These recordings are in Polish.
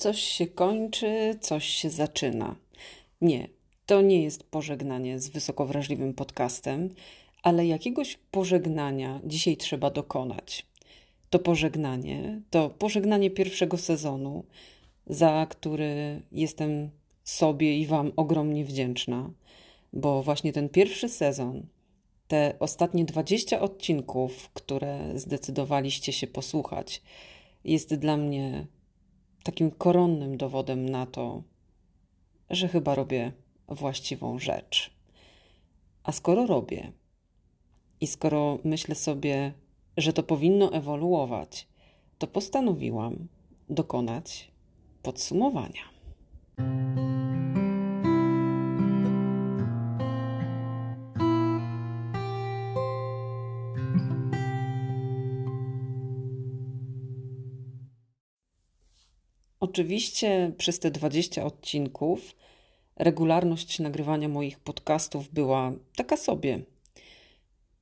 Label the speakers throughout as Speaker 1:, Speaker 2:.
Speaker 1: Coś się kończy, coś się zaczyna. Nie, to nie jest pożegnanie z wysoko wrażliwym podcastem, ale jakiegoś pożegnania dzisiaj trzeba dokonać. To pożegnanie to pożegnanie pierwszego sezonu, za który jestem sobie i Wam ogromnie wdzięczna, bo właśnie ten pierwszy sezon, te ostatnie 20 odcinków, które zdecydowaliście się posłuchać, jest dla mnie takim koronnym dowodem na to, że chyba robię właściwą rzecz. A skoro robię i skoro myślę sobie, że to powinno ewoluować, to postanowiłam dokonać podsumowania. Oczywiście przez te 20 odcinków regularność nagrywania moich podcastów była taka sobie.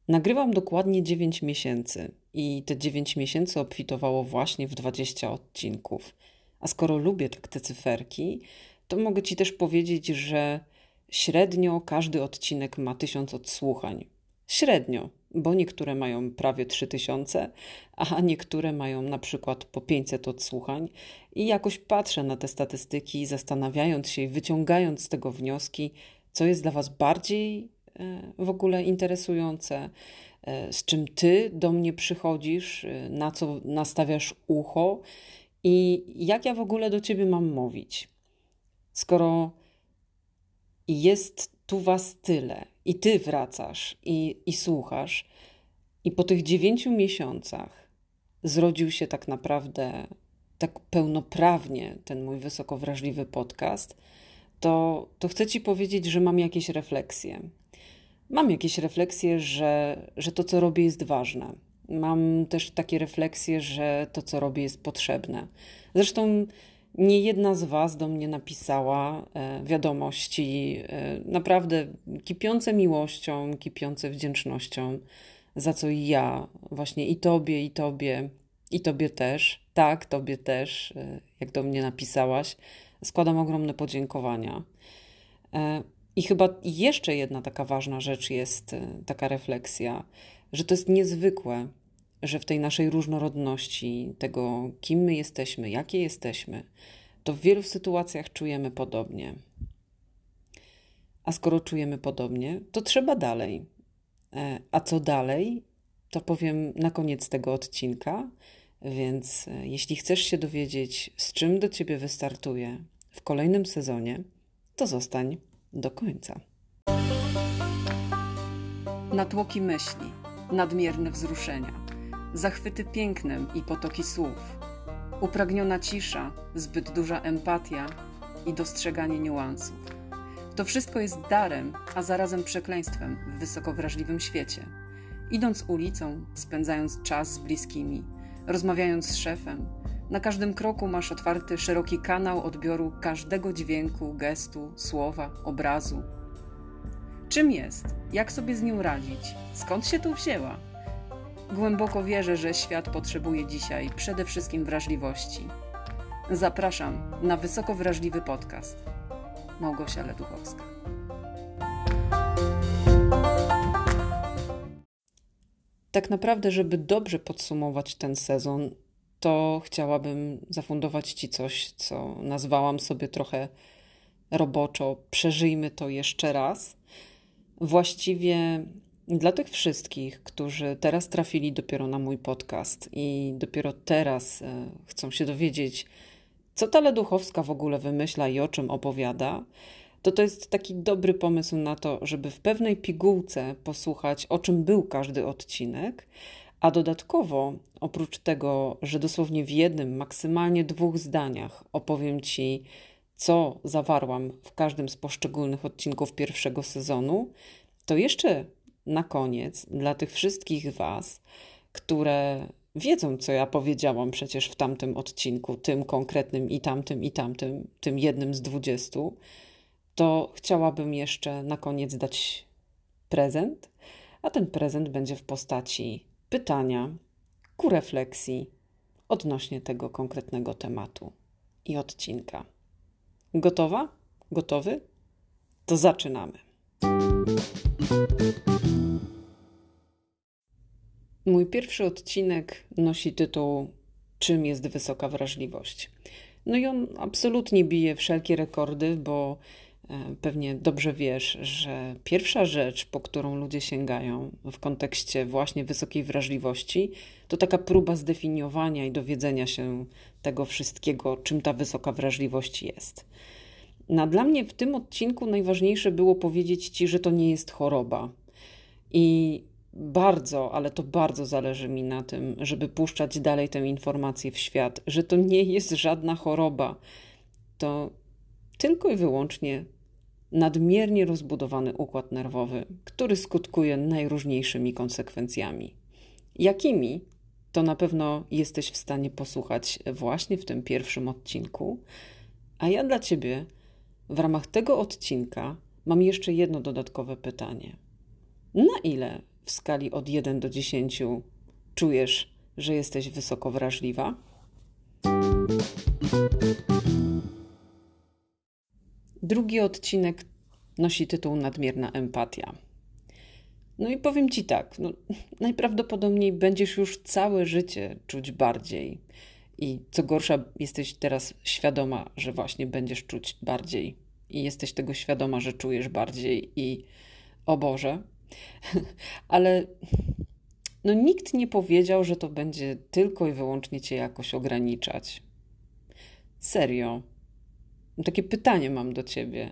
Speaker 1: Nagrywam dokładnie 9 miesięcy i te 9 miesięcy obfitowało właśnie w 20 odcinków. A skoro lubię tak te cyferki, to mogę Ci też powiedzieć, że średnio każdy odcinek ma 1000 odsłuchań. Średnio, bo niektóre mają prawie 3000, a niektóre mają na przykład po 500 odsłuchań. I jakoś patrzę na te statystyki, zastanawiając się i wyciągając z tego wnioski, co jest dla Was bardziej e, w ogóle interesujące, e, z czym Ty do mnie przychodzisz, e, na co nastawiasz ucho i jak ja w ogóle do Ciebie mam mówić. Skoro jest tu Was tyle i Ty wracasz i, i słuchasz, i po tych dziewięciu miesiącach zrodził się tak naprawdę tak pełnoprawnie ten mój wysoko wrażliwy podcast, to, to chcę Ci powiedzieć, że mam jakieś refleksje. Mam jakieś refleksje, że, że to, co robię, jest ważne. Mam też takie refleksje, że to, co robię, jest potrzebne. Zresztą nie jedna z Was do mnie napisała e, wiadomości e, naprawdę kipiące miłością, kipiące wdzięcznością, za co i ja, właśnie i Tobie, i Tobie, i Tobie też, tak, Tobie też, e, jak do mnie napisałaś, składam ogromne podziękowania. I chyba jeszcze jedna taka ważna rzecz jest taka refleksja, że to jest niezwykłe, że w tej naszej różnorodności, tego, kim my jesteśmy, jakie jesteśmy, to w wielu sytuacjach czujemy podobnie. A skoro czujemy podobnie, to trzeba dalej. E, a co dalej, to powiem na koniec tego odcinka. Więc e, jeśli chcesz się dowiedzieć, z czym do ciebie wystartuję w kolejnym sezonie, to zostań do końca. Natłoki myśli, nadmierne wzruszenia zachwyty pięknem i potoki słów, upragniona cisza, zbyt duża empatia i dostrzeganie niuansów. To wszystko jest darem, a zarazem przekleństwem w wysoko wrażliwym świecie. Idąc ulicą, spędzając czas z bliskimi, rozmawiając z szefem, na każdym kroku masz otwarty szeroki kanał odbioru każdego dźwięku, gestu, słowa, obrazu. Czym jest? Jak sobie z nią radzić? Skąd się tu wzięła? Głęboko wierzę, że świat potrzebuje dzisiaj przede wszystkim wrażliwości. Zapraszam na wysoko wrażliwy podcast. Małgosia Leduchowska. Tak naprawdę, żeby dobrze podsumować ten sezon, to chciałabym zafundować Ci coś, co nazwałam sobie trochę roboczo. Przeżyjmy to jeszcze raz. Właściwie dla tych wszystkich, którzy teraz trafili dopiero na mój podcast i dopiero teraz e, chcą się dowiedzieć, co ta Leduchowska w ogóle wymyśla i o czym opowiada, to to jest taki dobry pomysł na to, żeby w pewnej pigułce posłuchać, o czym był każdy odcinek, a dodatkowo, oprócz tego, że dosłownie w jednym, maksymalnie dwóch zdaniach opowiem Ci, co zawarłam w każdym z poszczególnych odcinków pierwszego sezonu, to jeszcze na koniec dla tych wszystkich Was, które wiedzą, co ja powiedziałam przecież w tamtym odcinku, tym konkretnym i tamtym i tamtym, tym jednym z dwudziestu, to chciałabym jeszcze na koniec dać prezent, a ten prezent będzie w postaci pytania ku refleksji odnośnie tego konkretnego tematu. i odcinka. Gotowa? Gotowy? To zaczynamy. Mój pierwszy odcinek nosi tytuł Czym jest wysoka wrażliwość? No i on absolutnie bije wszelkie rekordy, bo e, pewnie dobrze wiesz, że pierwsza rzecz, po którą ludzie sięgają w kontekście właśnie wysokiej wrażliwości, to taka próba zdefiniowania i dowiedzenia się tego wszystkiego, czym ta wysoka wrażliwość jest. Na dla mnie w tym odcinku najważniejsze było powiedzieć Ci, że to nie jest choroba. I bardzo, ale to bardzo zależy mi na tym, żeby puszczać dalej tę informację w świat, że to nie jest żadna choroba. To tylko i wyłącznie nadmiernie rozbudowany układ nerwowy, który skutkuje najróżniejszymi konsekwencjami. Jakimi? To na pewno jesteś w stanie posłuchać właśnie w tym pierwszym odcinku. A ja dla Ciebie w ramach tego odcinka mam jeszcze jedno dodatkowe pytanie. Na ile w skali od 1 do 10 czujesz, że jesteś wysoko wrażliwa? Drugi odcinek nosi tytuł Nadmierna empatia. No i powiem ci tak, no, najprawdopodobniej będziesz już całe życie czuć bardziej. I co gorsza, jesteś teraz świadoma, że właśnie będziesz czuć bardziej. I jesteś tego świadoma, że czujesz bardziej. I o Boże, ale no nikt nie powiedział, że to będzie tylko i wyłącznie cię jakoś ograniczać. Serio. Takie pytanie mam do ciebie.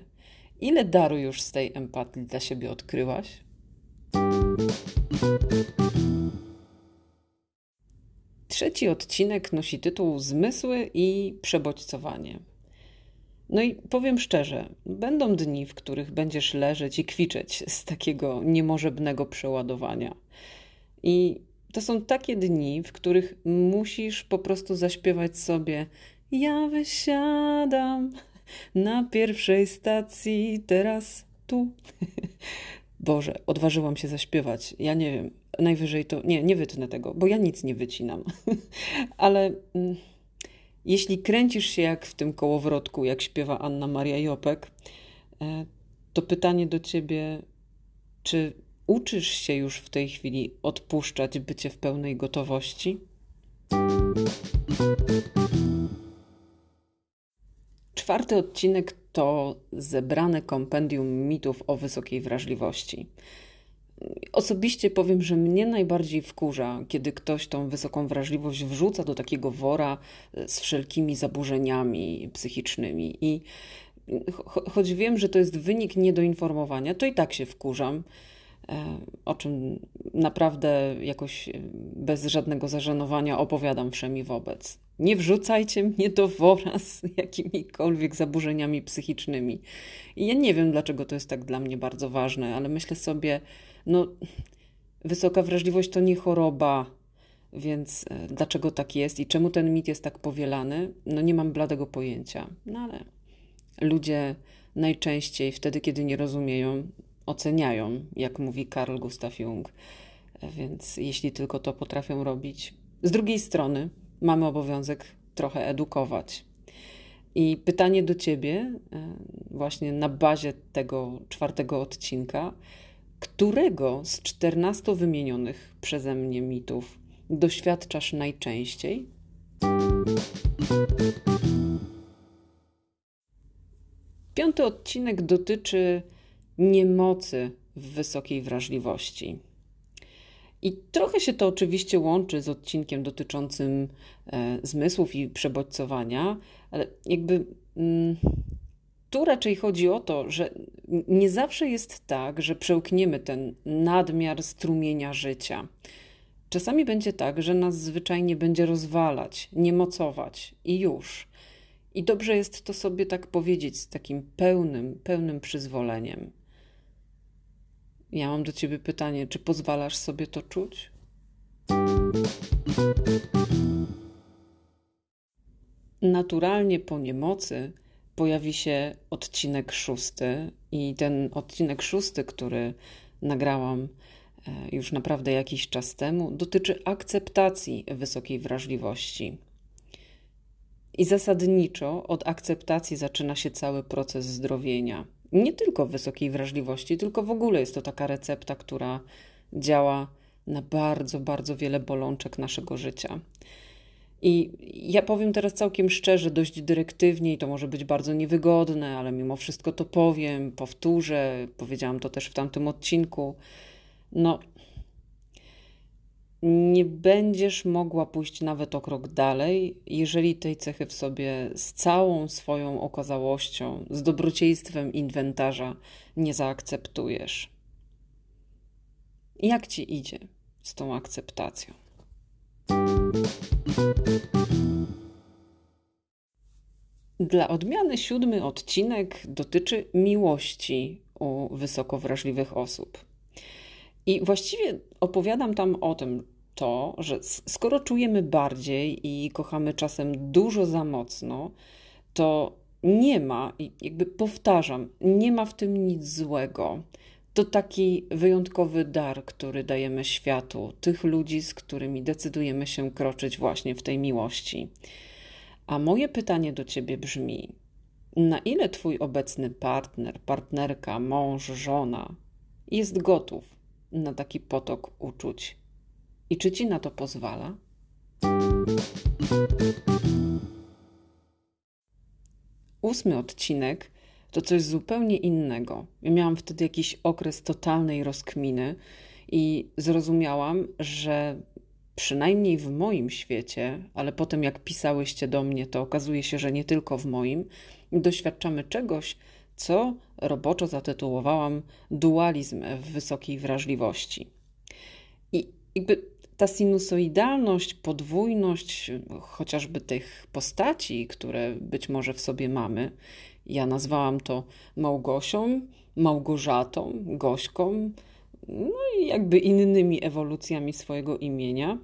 Speaker 1: Ile daru już z tej empatii dla siebie odkryłaś? Trzeci odcinek nosi tytuł Zmysły i przebodźcowanie. No i powiem szczerze, będą dni, w których będziesz leżeć i kwiczeć z takiego niemożebnego przeładowania. I to są takie dni, w których musisz po prostu zaśpiewać sobie: Ja wysiadam na pierwszej stacji, teraz tu. Boże, odważyłam się zaśpiewać. Ja nie wiem, najwyżej to. Nie, nie wytnę tego, bo ja nic nie wycinam. Ale. Jeśli kręcisz się jak w tym kołowrotku, jak śpiewa Anna Maria Jopek, e, to pytanie do ciebie, czy uczysz się już w tej chwili odpuszczać bycie w pełnej gotowości? Czwarty odcinek to zebrane kompendium mitów o wysokiej wrażliwości. Osobiście powiem, że mnie najbardziej wkurza, kiedy ktoś tą wysoką wrażliwość wrzuca do takiego wora e, z wszelkimi zaburzeniami psychicznymi. I cho choć wiem, że to jest wynik niedoinformowania, to i tak się wkurzam, e, o czym naprawdę jakoś e, bez żadnego zażenowania opowiadam wszemi wobec. Nie wrzucajcie mnie do wora z jakimikolwiek zaburzeniami psychicznymi. I ja nie wiem, dlaczego to jest tak dla mnie bardzo ważne, ale myślę sobie, no, wysoka wrażliwość to nie choroba, więc e, dlaczego tak jest i czemu ten mit jest tak powielany? No, nie mam bladego pojęcia. No, ale ludzie najczęściej wtedy, kiedy nie rozumieją, oceniają, jak mówi Carl Gustav Jung. E, więc jeśli tylko to potrafią robić. Z drugiej strony, mamy obowiązek trochę edukować. I pytanie do ciebie, e, właśnie na bazie tego czwartego odcinka, którego z 14 wymienionych przeze mnie mitów doświadczasz najczęściej? Piąty odcinek dotyczy niemocy w wysokiej wrażliwości. I trochę się to oczywiście łączy z odcinkiem dotyczącym e, zmysłów i przebodźcowania, ale jakby mm, tu raczej chodzi o to, że nie zawsze jest tak, że przełkniemy ten nadmiar strumienia życia. Czasami będzie tak, że nas zwyczajnie będzie rozwalać, niemocować i już. I dobrze jest to sobie tak powiedzieć z takim pełnym, pełnym przyzwoleniem. Ja mam do ciebie pytanie, czy pozwalasz sobie to czuć? Naturalnie po niemocy pojawi się odcinek szósty, i ten odcinek szósty, który nagrałam e, już naprawdę jakiś czas temu, dotyczy akceptacji wysokiej wrażliwości. I zasadniczo od akceptacji zaczyna się cały proces zdrowienia. Nie tylko wysokiej wrażliwości, tylko w ogóle jest to taka recepta, która działa na bardzo, bardzo wiele bolączek naszego życia. I ja powiem teraz całkiem szczerze, dość dyrektywnie, i to może być bardzo niewygodne, ale mimo wszystko to powiem, powtórzę, powiedziałam to też w tamtym odcinku. No, nie będziesz mogła pójść nawet o krok dalej, jeżeli tej cechy w sobie z całą swoją okazałością, z dobrodziejstwem inwentarza nie zaakceptujesz. Jak ci idzie z tą akceptacją? Dla odmiany siódmy odcinek dotyczy miłości u wysoko wrażliwych osób. I właściwie opowiadam tam o tym, to, że skoro czujemy bardziej i kochamy czasem dużo za mocno, to nie ma, jakby powtarzam, nie ma w tym nic złego. To taki wyjątkowy dar, który dajemy światu, tych ludzi, z którymi decydujemy się kroczyć właśnie w tej miłości. A moje pytanie do ciebie brzmi: na ile twój obecny partner, partnerka, mąż, żona jest gotów na taki potok uczuć? I czy ci na to pozwala? Ósmy odcinek to coś zupełnie innego. Ja miałam wtedy jakiś okres totalnej rozkminy i zrozumiałam, że przynajmniej w moim świecie, ale potem jak pisałyście do mnie, to okazuje się, że nie tylko w moim, doświadczamy czegoś, co roboczo zatytułowałam dualizm w wysokiej wrażliwości. I jakby ta sinusoidalność, podwójność chociażby tych postaci, które być może w sobie mamy, ja nazwałam to Małgosią, Małgorzatą, Gośką, no i jakby innymi ewolucjami swojego imienia.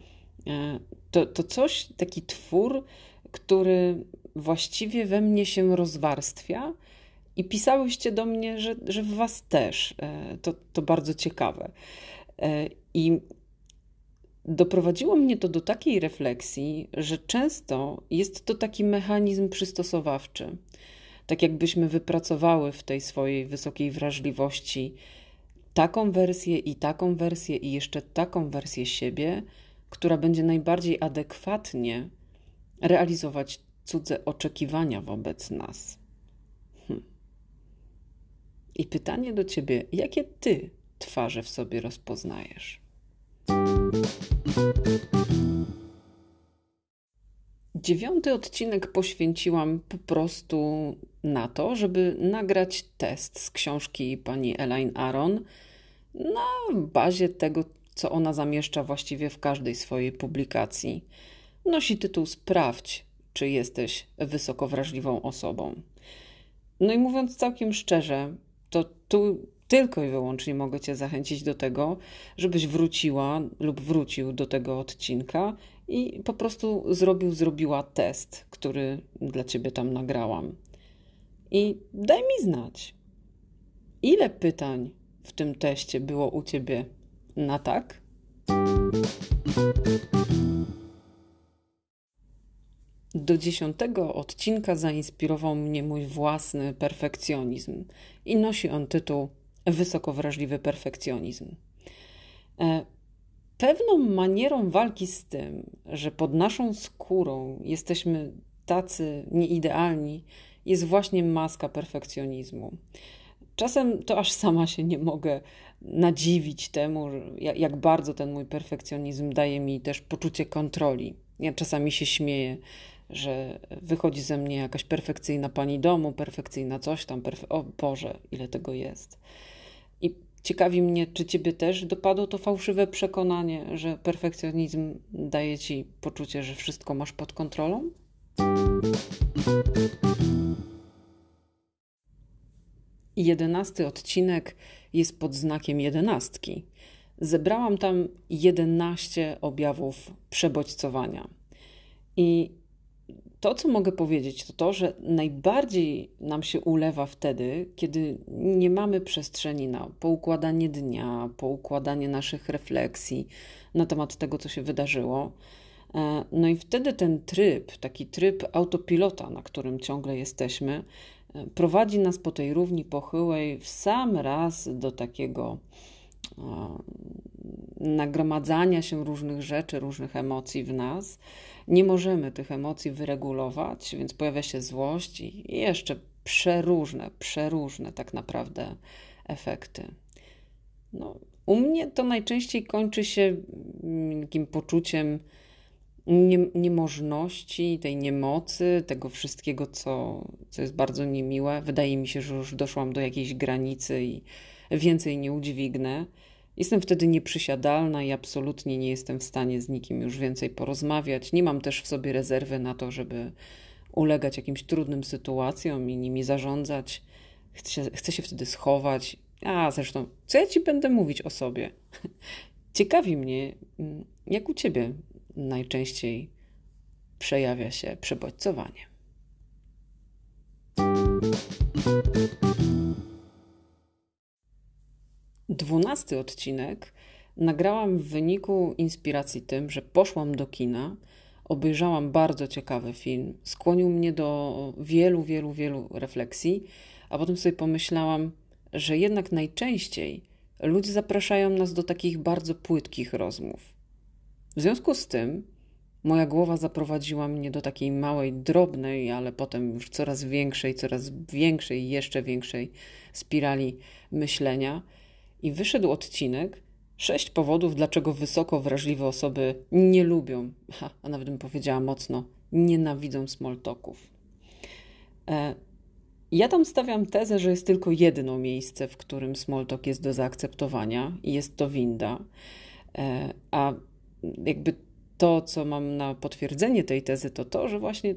Speaker 1: E, to, to coś, taki twór, który właściwie we mnie się rozwarstwia. I pisałyście do mnie, że, że w Was też. E, to, to bardzo ciekawe. E, I doprowadziło mnie to do takiej refleksji, że często jest to taki mechanizm przystosowawczy. Tak jakbyśmy wypracowały w tej swojej wysokiej wrażliwości taką wersję i taką wersję i jeszcze taką wersję siebie, która będzie najbardziej adekwatnie realizować cudze oczekiwania wobec nas. Hm. I pytanie do ciebie, jakie ty twarze w sobie rozpoznajesz? Dziewiąty odcinek poświęciłam po prostu na to, żeby nagrać test z książki pani Elaine Aron na bazie tego, co ona zamieszcza właściwie w każdej swojej publikacji. Nosi tytuł Sprawdź, czy jesteś wysoko wrażliwą osobą. No i mówiąc całkiem szczerze, to tu tylko i wyłącznie mogę Cię zachęcić do tego, żebyś wróciła lub wrócił do tego odcinka i po prostu zrobił, zrobiła test, który dla Ciebie tam nagrałam. I daj mi znać, ile pytań w tym teście było u Ciebie na tak? Do dziesiątego odcinka zainspirował mnie mój własny perfekcjonizm i nosi on tytuł Wysoko wrażliwy perfekcjonizm. E, pewną manierą walki z tym, że pod naszą skórą jesteśmy tacy nieidealni, jest właśnie maska perfekcjonizmu. Czasem to aż sama się nie mogę nadziwić temu, jak bardzo ten mój perfekcjonizm daje mi też poczucie kontroli. Ja czasami się śmieję, że wychodzi ze mnie jakaś perfekcyjna pani domu, perfekcyjna coś tam, perfe... o Boże, ile tego jest. I ciekawi mnie, czy ciebie też dopadło to fałszywe przekonanie, że perfekcjonizm daje ci poczucie, że wszystko masz pod kontrolą? Jedenasty odcinek jest pod znakiem jedenastki. Zebrałam tam jedenaście objawów przebodźcowania. I to, co mogę powiedzieć, to to, że najbardziej nam się ulewa wtedy, kiedy nie mamy przestrzeni na poukładanie dnia, poukładanie naszych refleksji na temat tego, co się wydarzyło. E, no i wtedy ten tryb, taki tryb autopilota, na którym ciągle jesteśmy, prowadzi nas po tej równi pochyłej w sam raz do takiego nagromadzania się różnych rzeczy, różnych emocji w nas. Nie możemy tych emocji wyregulować, więc pojawia się złość i jeszcze przeróżne, przeróżne tak naprawdę efekty. No, u mnie to najczęściej kończy się takim poczuciem nie, niemożności, tej niemocy, tego wszystkiego, co, co jest bardzo niemiłe. Wydaje mi się, że już doszłam do jakiejś granicy i więcej nie udźwignę. Jestem wtedy nieprzysiadalna i absolutnie nie jestem w stanie z nikim już więcej porozmawiać. Nie mam też w sobie rezerwy na to, żeby ulegać jakimś trudnym sytuacjom i nimi zarządzać. Chcę, chcę się wtedy schować. A zresztą, co ja ci będę mówić o sobie? Ciekawi mnie, mm, jak u ciebie najczęściej przejawia się przebodźcowanie. Dwunasty odcinek nagrałam w wyniku inspiracji tym, że poszłam do kina, obejrzałam bardzo ciekawy film, skłonił mnie do wielu, wielu, wielu refleksji, a potem sobie pomyślałam, że jednak najczęściej ludzie zapraszają nas do takich bardzo płytkich rozmów. W związku z tym moja głowa zaprowadziła mnie do takiej małej, drobnej, ale potem już coraz większej, coraz większej, jeszcze większej spirali myślenia. I wyszedł odcinek Sześć powodów, dlaczego wysoko wrażliwe osoby nie lubią, a nawet bym powiedziała mocno, nienawidzą smoltoków. E, ja tam stawiam tezę, że jest tylko jedno miejsce, w którym smoltok jest do zaakceptowania i jest to winda. E, a jakby to, co mam na potwierdzenie tej tezy, to to, że właśnie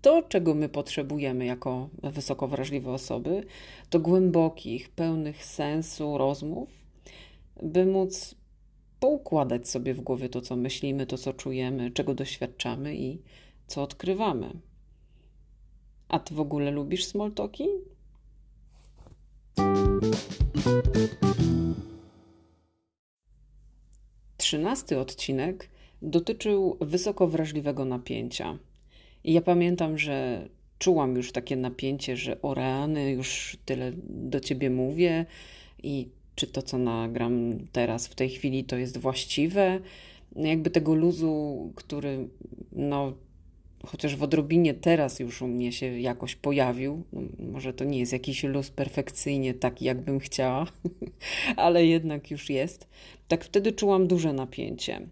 Speaker 1: to, czego my potrzebujemy jako wysoko wrażliwe osoby, to głębokich, pełnych sensu rozmów, by móc poukładać sobie w głowie to, co myślimy, to, co czujemy, czego doświadczamy i co odkrywamy. A ty w ogóle lubisz smoltoki? Trzynasty odcinek dotyczył wysoko wrażliwego napięcia. I ja pamiętam, że czułam już takie napięcie, że o reany, już tyle do ciebie mówię i czy to, co nagram teraz w tej chwili, to jest właściwe. Jakby tego luzu, który no, chociaż w odrobinie teraz już u mnie się jakoś pojawił. No, może to nie jest jakiś luz perfekcyjnie taki, jakbym chciała, ale jednak już jest. Tak wtedy czułam duże napięcie.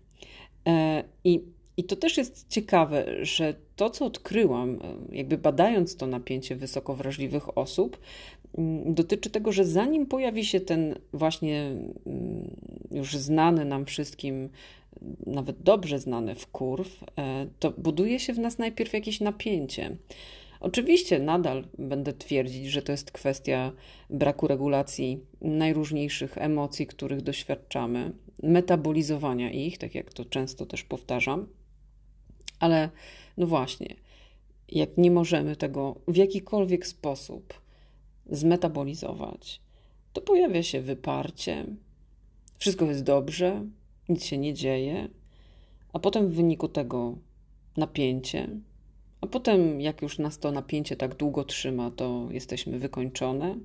Speaker 1: E, I, I to też jest ciekawe, że to, co odkryłam, e, jakby badając to napięcie wysoko wrażliwych osób, mm, dotyczy tego, że zanim pojawi się ten właśnie mm, już znany nam wszystkim, nawet dobrze znany wkurw, e, to buduje się w nas najpierw jakieś napięcie. Oczywiście nadal będę twierdzić, że to jest kwestia braku regulacji najróżniejszych emocji, których doświadczamy, metabolizowania ich, tak jak to często też powtarzam. Ale no właśnie, jak nie możemy tego w jakikolwiek sposób zmetabolizować, to pojawia się wyparcie, wszystko jest dobrze, nic się nie dzieje, a potem w wyniku tego napięcie, a potem jak już nas to napięcie tak długo trzyma, to jesteśmy wykończone,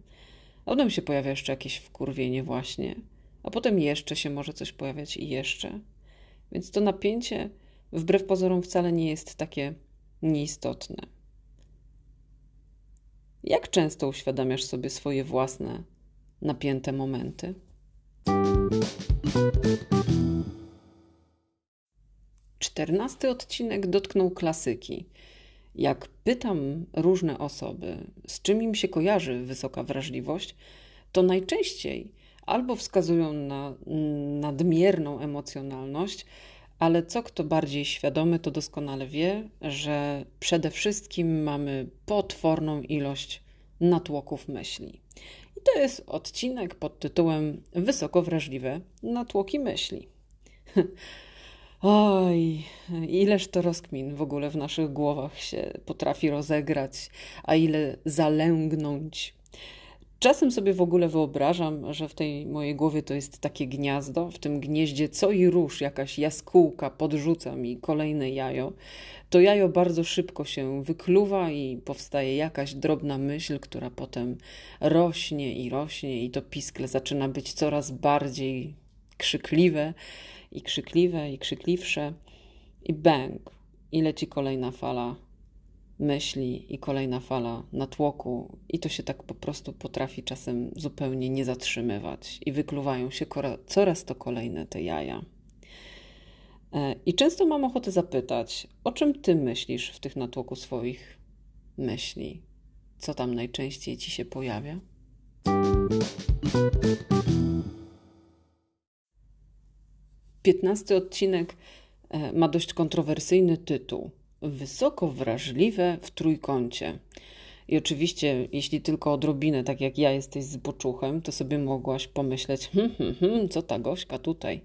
Speaker 1: a potem się pojawia jeszcze jakieś wkurwienie właśnie, a potem jeszcze się może coś pojawiać i jeszcze. Więc to napięcie wbrew pozorom wcale nie jest takie nieistotne. Jak często uświadamiasz sobie swoje własne napięte momenty? Czternasty odcinek dotknął klasyki. Jak pytam różne osoby, z czym im się kojarzy wysoka wrażliwość, to najczęściej albo wskazują na nadmierną emocjonalność, ale co kto bardziej świadomy, to doskonale wie, że przede wszystkim mamy potworną ilość natłoków myśli. To jest odcinek pod tytułem Wysoko wrażliwe natłoki myśli. Oj, ileż to rozkmin w ogóle w naszych głowach się potrafi rozegrać, a ile zalęgnąć Czasem sobie w ogóle wyobrażam, że w tej mojej głowie to jest takie gniazdo, w tym gnieździe co i róż jakaś jaskółka podrzuca mi kolejne jajo. To jajo bardzo szybko się wykluwa i powstaje jakaś drobna myśl, która potem rośnie i rośnie i to piskle zaczyna być coraz bardziej krzykliwe i krzykliwe i krzykliwsze i bang i leci kolejna fala myśli i kolejna fala natłoku, i to się tak po prostu potrafi czasem zupełnie nie zatrzymywać, i wykluwają się coraz to kolejne te jaja. E, I często mam ochotę zapytać, o czym ty myślisz w tych natłoku swoich myśli? Co tam najczęściej ci się pojawia? Piętnasty odcinek e, ma dość kontrowersyjny tytuł wysoko wrażliwe w trójkącie. I oczywiście, jeśli tylko odrobinę, tak jak ja jesteś z boczuchem, to sobie mogłaś pomyśleć, hm, hm, hm, co ta gośka tutaj.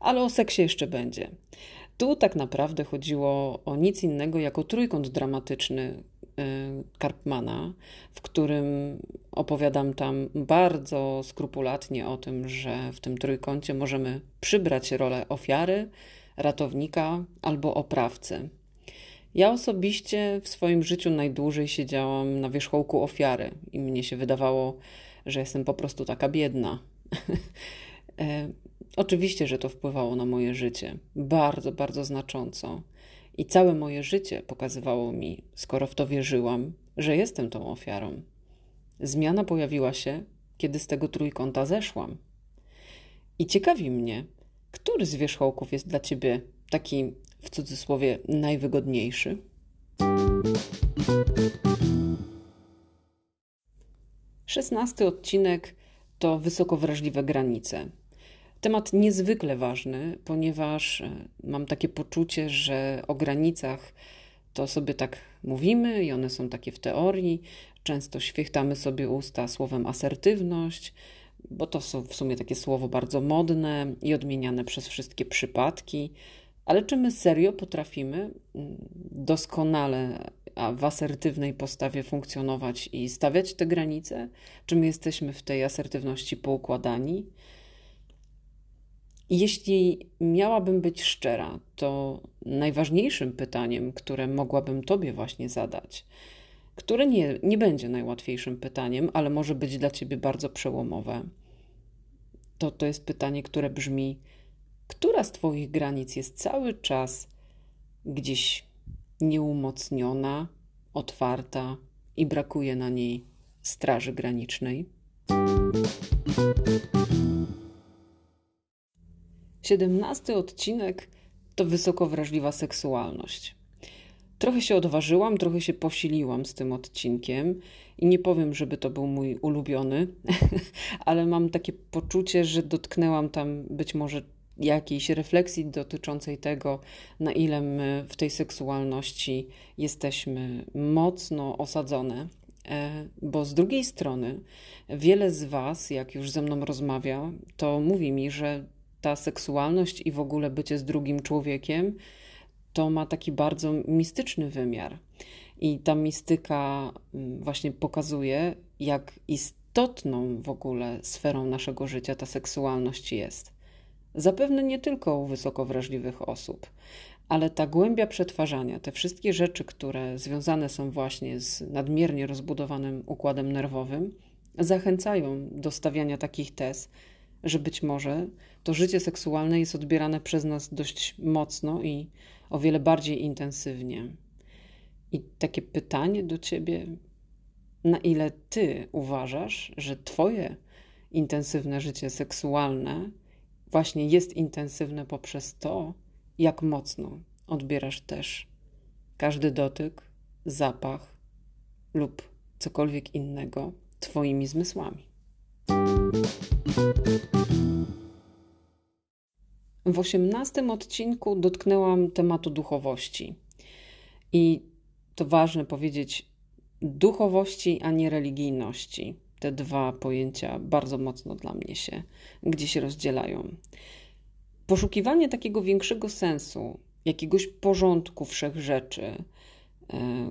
Speaker 1: Ale o seksie jeszcze będzie. Tu tak naprawdę chodziło o nic innego jak o trójkąt dramatyczny y, Karpmana, w którym opowiadam tam bardzo skrupulatnie o tym, że w tym trójkącie możemy przybrać rolę ofiary, ratownika albo oprawcy. Ja osobiście w swoim życiu najdłużej siedziałam na wierzchołku ofiary i mnie się wydawało, że jestem po prostu taka biedna. e, oczywiście, że to wpływało na moje życie bardzo, bardzo znacząco. I całe moje życie pokazywało mi, skoro w to wierzyłam, że jestem tą ofiarą. Zmiana pojawiła się, kiedy z tego trójkąta zeszłam. I ciekawi mnie, który z wierzchołków jest dla ciebie taki w cudzysłowie najwygodniejszy? Szesnasty odcinek to wysoko wrażliwe granice. Temat niezwykle ważny, ponieważ e, mam takie poczucie, że o granicach to sobie tak mówimy i one są takie w teorii. Często świechtamy sobie usta słowem asertywność, bo to są w sumie takie słowo bardzo modne i odmieniane przez wszystkie przypadki. Ale czy my serio potrafimy mm, doskonale a w asertywnej postawie funkcjonować i stawiać te granice? Czy my jesteśmy w tej asertywności poukładani? Jeśli miałabym być szczera, to najważniejszym pytaniem, które mogłabym Tobie właśnie zadać, które nie, nie będzie najłatwiejszym pytaniem, ale może być dla Ciebie bardzo przełomowe, to to jest pytanie, które brzmi: która z Twoich granic jest cały czas gdzieś nieumocniona, otwarta i brakuje na niej straży granicznej? Siedemnasty odcinek to wysoko wrażliwa seksualność. Trochę się odważyłam, trochę się posiliłam z tym odcinkiem i nie powiem, żeby to był mój ulubiony, ale mam takie poczucie, że dotknęłam tam być może jakiejś refleksji dotyczącej tego, na ile my w tej seksualności jesteśmy mocno osadzone. E, bo z drugiej strony, wiele z Was, jak już ze mną rozmawia, to mówi mi, że ta seksualność i w ogóle bycie z drugim człowiekiem to ma taki bardzo mistyczny wymiar. I ta mistyka mm, właśnie pokazuje, jak istotną w ogóle sferą naszego życia ta seksualność jest. Zapewne nie tylko u wysoko wrażliwych osób, ale ta głębia przetwarzania, te wszystkie rzeczy, które związane są właśnie z nadmiernie rozbudowanym układem nerwowym, zachęcają do stawiania takich tez, że być może to życie seksualne jest odbierane przez nas dość mocno i o wiele bardziej intensywnie. I takie pytanie do ciebie: na ile ty uważasz, że twoje intensywne życie seksualne właśnie jest intensywne poprzez to, jak mocno odbierasz też każdy dotyk, zapach lub cokolwiek innego Twoimi zmysłami. W osiemnastym odcinku dotknęłam tematu duchowości. I to ważne powiedzieć, duchowości, a nie religijności te dwa pojęcia bardzo mocno dla mnie się gdzieś rozdzielają. Poszukiwanie takiego większego sensu, jakiegoś porządku wszech rzeczy, e,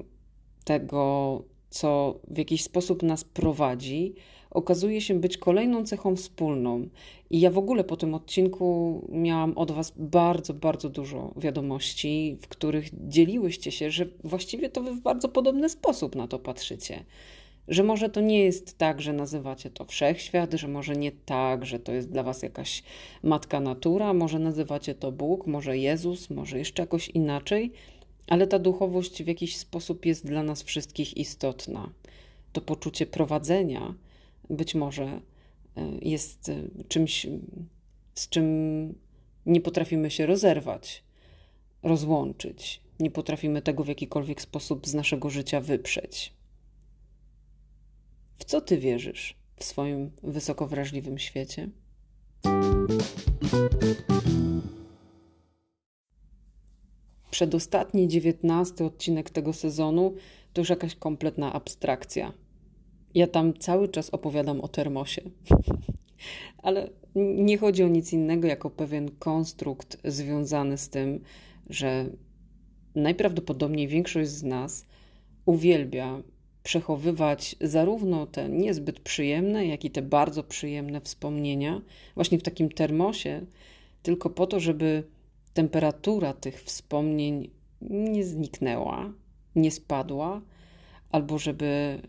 Speaker 1: tego, co w jakiś sposób nas prowadzi, okazuje się być kolejną cechą wspólną. I ja w ogóle po tym odcinku miałam od Was bardzo, bardzo dużo wiadomości, w których dzieliłyście się, że właściwie to Wy w bardzo podobny sposób na to patrzycie. Że może to nie jest tak, że nazywacie to wszechświat, że może nie tak, że to jest dla Was jakaś matka natura, może nazywacie to Bóg, może Jezus, może jeszcze jakoś inaczej, ale ta duchowość w jakiś sposób jest dla nas wszystkich istotna. To poczucie prowadzenia być może e, jest e, czymś, z czym nie potrafimy się rozerwać, rozłączyć, nie potrafimy tego w jakikolwiek sposób z naszego życia wyprzeć. W co ty wierzysz w swoim wysoko wrażliwym świecie? Przedostatni, dziewiętnasty odcinek tego sezonu to już jakaś kompletna abstrakcja. Ja tam cały czas opowiadam o termosie. Ale nie chodzi o nic innego, jako pewien konstrukt związany z tym, że najprawdopodobniej większość z nas uwielbia przechowywać zarówno te niezbyt przyjemne, jak i te bardzo przyjemne wspomnienia właśnie w takim termosie, tylko po to, żeby temperatura tych wspomnień nie zniknęła, nie spadła, albo żeby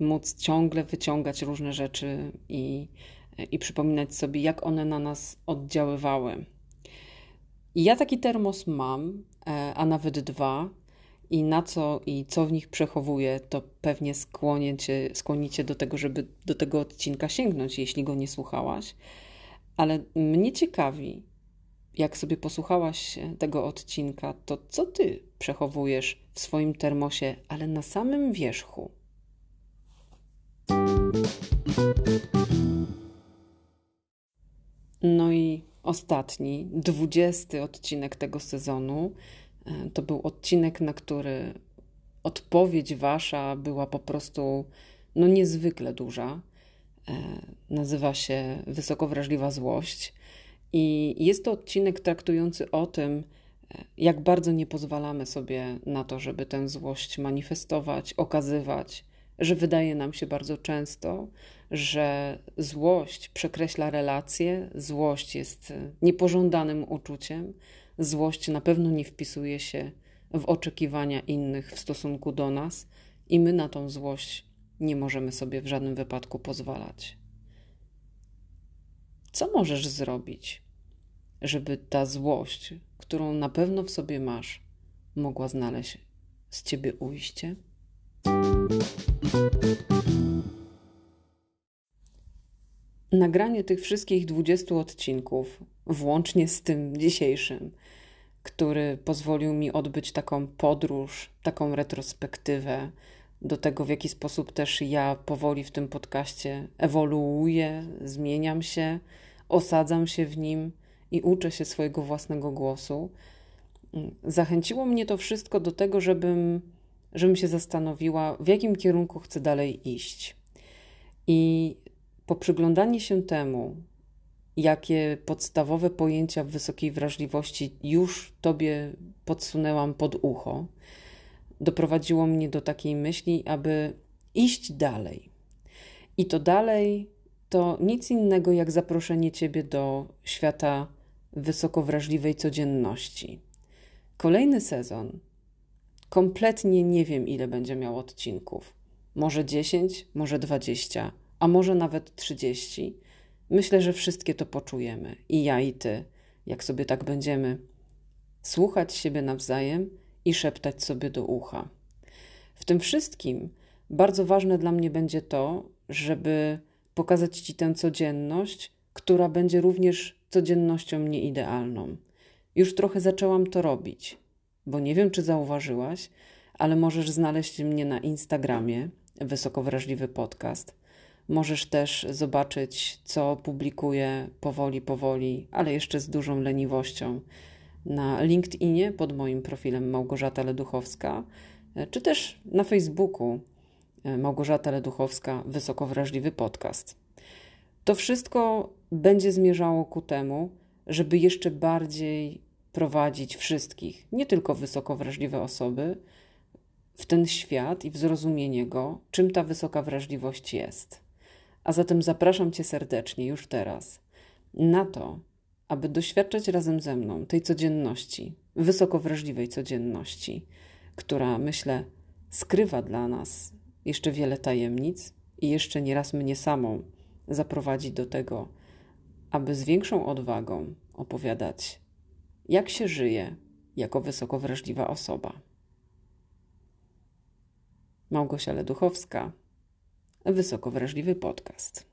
Speaker 1: y, móc ciągle wyciągać różne rzeczy i, i przypominać sobie, jak one na nas oddziaływały. Ja taki termos mam, e, a nawet dwa, i na co i co w nich przechowuję, to pewnie skłonicie, skłonicie do tego, żeby do tego odcinka sięgnąć, jeśli go nie słuchałaś. Ale mnie ciekawi, jak sobie posłuchałaś tego odcinka, to co ty przechowujesz w swoim termosie, ale na samym wierzchu? No i ostatni, dwudziesty odcinek tego sezonu to był odcinek, na który odpowiedź wasza była po prostu no niezwykle duża. E, nazywa się Wysoko wrażliwa złość. I jest to odcinek traktujący o tym, jak bardzo nie pozwalamy sobie na to, żeby tę złość manifestować, okazywać, że wydaje nam się bardzo często, że złość przekreśla relacje, złość jest niepożądanym uczuciem, złość na pewno nie wpisuje się w oczekiwania innych w stosunku do nas i my na tą złość nie możemy sobie w żadnym wypadku pozwalać. Co możesz zrobić, żeby ta złość, którą na pewno w sobie masz, mogła znaleźć z ciebie ujście? Nagranie tych wszystkich 20 odcinków, włącznie z tym dzisiejszym, który pozwolił mi odbyć taką podróż, taką retrospektywę do tego, w jaki sposób też ja powoli w tym podcaście ewoluuję, zmieniam się, osadzam się w nim i uczę się swojego własnego głosu. Zachęciło mnie to wszystko do tego, żebym, żebym się zastanowiła, w jakim kierunku chcę dalej iść. I po przyglądaniu się temu, jakie podstawowe pojęcia wysokiej wrażliwości już Tobie podsunęłam pod ucho, doprowadziło mnie do takiej myśli, aby iść dalej. I to dalej to nic innego jak zaproszenie Ciebie do świata wysoko wrażliwej codzienności. Kolejny sezon kompletnie nie wiem, ile będzie miał odcinków. Może 10, może 20, a może nawet 30. Myślę, że wszystkie to poczujemy i ja, i ty, jak sobie tak będziemy słuchać siebie nawzajem i szeptać sobie do ucha. W tym wszystkim bardzo ważne dla mnie będzie to, żeby pokazać Ci tę codzienność, która będzie również codziennością nieidealną. Już trochę zaczęłam to robić, bo nie wiem, czy zauważyłaś, ale możesz znaleźć mnie na Instagramie, Wysoko Wrażliwy Podcast. Możesz też zobaczyć, co publikuję powoli, powoli, ale jeszcze z dużą leniwością na LinkedInie pod moim profilem Małgorzata Leduchowska, czy też na Facebooku Małgorzata Leduchowska, Wysoko Wrażliwy Podcast. To wszystko będzie zmierzało ku temu, żeby jeszcze bardziej prowadzić wszystkich, nie tylko wysoko wrażliwe osoby, w ten świat i w zrozumienie go, czym ta wysoka wrażliwość jest. A zatem zapraszam Cię serdecznie już teraz na to, aby doświadczać razem ze mną tej codzienności, wysoko wrażliwej codzienności, która myślę skrywa dla nas jeszcze wiele tajemnic i jeszcze nieraz mnie samą zaprowadzi do tego, aby z większą odwagą opowiadać, jak się żyje jako wysoko wrażliwa osoba. Małgosia Leduchowska, Wysoko Wrażliwy Podcast.